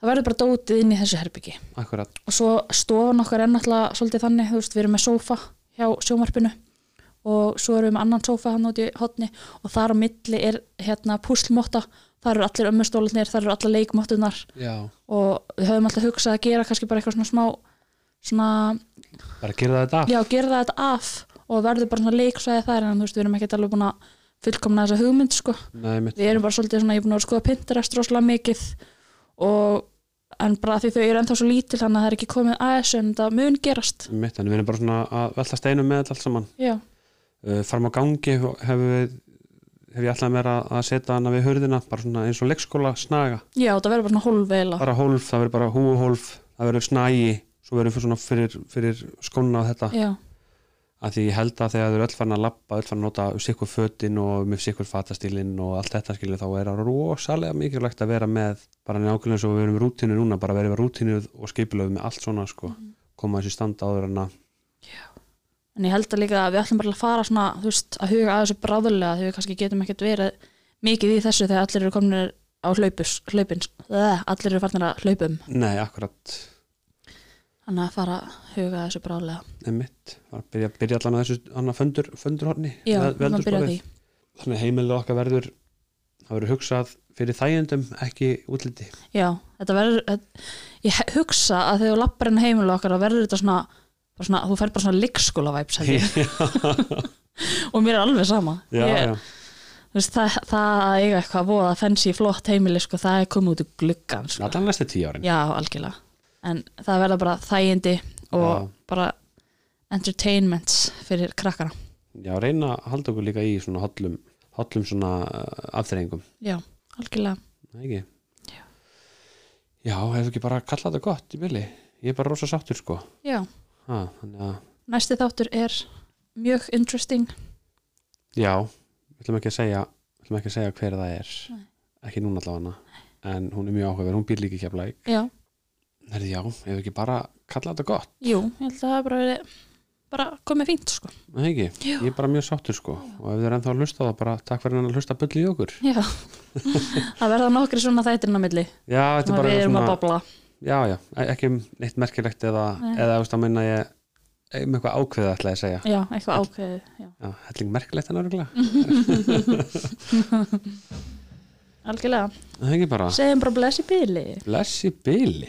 það er verður bara dótið inn í þessu herbyggi akkurat, og svo stofan okkar er náttúrulega svolítið þannig, þú veist, við erum með sófa hjá sjómarpinu og svo erum við með annan sófa hann út í hotni og þar á milli er hérna púslmotta. Þar eru allir ömmustólarnir, þar eru allar leikmottunar og við höfum alltaf hugsað að gera kannski bara eitthvað svona smá svona, bara gera þetta af. Já, gera þetta af og verður bara svona leiksvæði þar en þú veist, við erum ekkert alveg búin að fullkomna þessa hugmynd, sko. Nei, við erum bara svolítið svona, ég er búin að skoða Pinterest rosalega mikið og en bara því þau eru ennþá svo lítil þannig að það er ekki komið að þessu en það mun gerast. Mitt, en við erum bara svona að velta steinum með allt saman. Já, uh, farum á gangi hefur við hef ég alltaf meira að setja hana við hurðina bara svona eins og leikskóla snaga. Já, það verður bara svona hólveila bara hólf, það verður bara húuhólf það verður snagi, svo verður fyrir, fyrir skóna á þetta. Já, að því ég held að þegar þau eru öll farin að lappa öll farin að nota sikkur fötin og með sikkur fatastílin og allt þetta skilja þá er það rosalega mikilvægt að vera með bara nákvæmlega og við erum með rútínu núna bara vera með rútínu og skipilöð með allt svona sko, koma þessi standa áður en að en ég held að líka að við ætlum bara að fara svona, þú veist, að huga að þessu bráðulega því við kannski getum ekkert verið mikið í þessu þegar allir eru komin á hlaupus, hlaupins, allir eru farnir að hlaupum nei, akkurat þannig að fara að huga að þessu bráðulega emitt, var að byrja, byrja allan að þessu annað föndur, föndurhorni já, ætlum að byrja því. þannig heimilega okkar verður það verður hugsað fyrir þægjendum ekki útliti. Já, þetta verður ég hugsa að þegar þú lappar inn heimilu okkar þá verður þetta svona, svona þú fær bara svona leikskóla væps og mér er alveg sama. Já, ég, já, veist, það, það að eiga eitthvað voða fancy flott heimili sko, það er komið út úr gluggan sko. allan næstu tíu árin. Já, algjörlega en það verða bara þægindi og Já. bara entertainments fyrir krakkana já, reyna að halda okkur líka í svona hollum, hollum svona uh, afþreyingum já, algjörlega Nei, ekki? Já. Já, hefur ekki bara kallað þetta gott í byrli? Ég er bara rosa sáttur sko. já, Ha, þannig að, næsti þáttur er mjög interesting já, við ætlum ekki að segja, við ætlum ekki að segja hver það er. Nei. Ekki núna allavega en hún er mjög áhugaverð, hún býr líka ekki að já, Herði, já, hefur ekki bara kallað þetta gott? jú, ég held að það hafi bara verið bara komið fínt sko. Það ekki, Já. ég er bara mjög sáttur sko. Og ef þið er ennþá að hlusta þá bara takk fyrir að hlusta bulli í okkur. Já, það verða nokkri svona þættirinn á milli. Já, þetta er bara svona Já, já, e- ekki neitt merkilegt eða, Nei. eða veist að minna ég um eitthvað ákveðið ætla ég að segja. Já, eitthvað ákveðið já. Já, helling merkilegt en örgulega Algjörlega, Það segjum bara bless í bíli bless í byli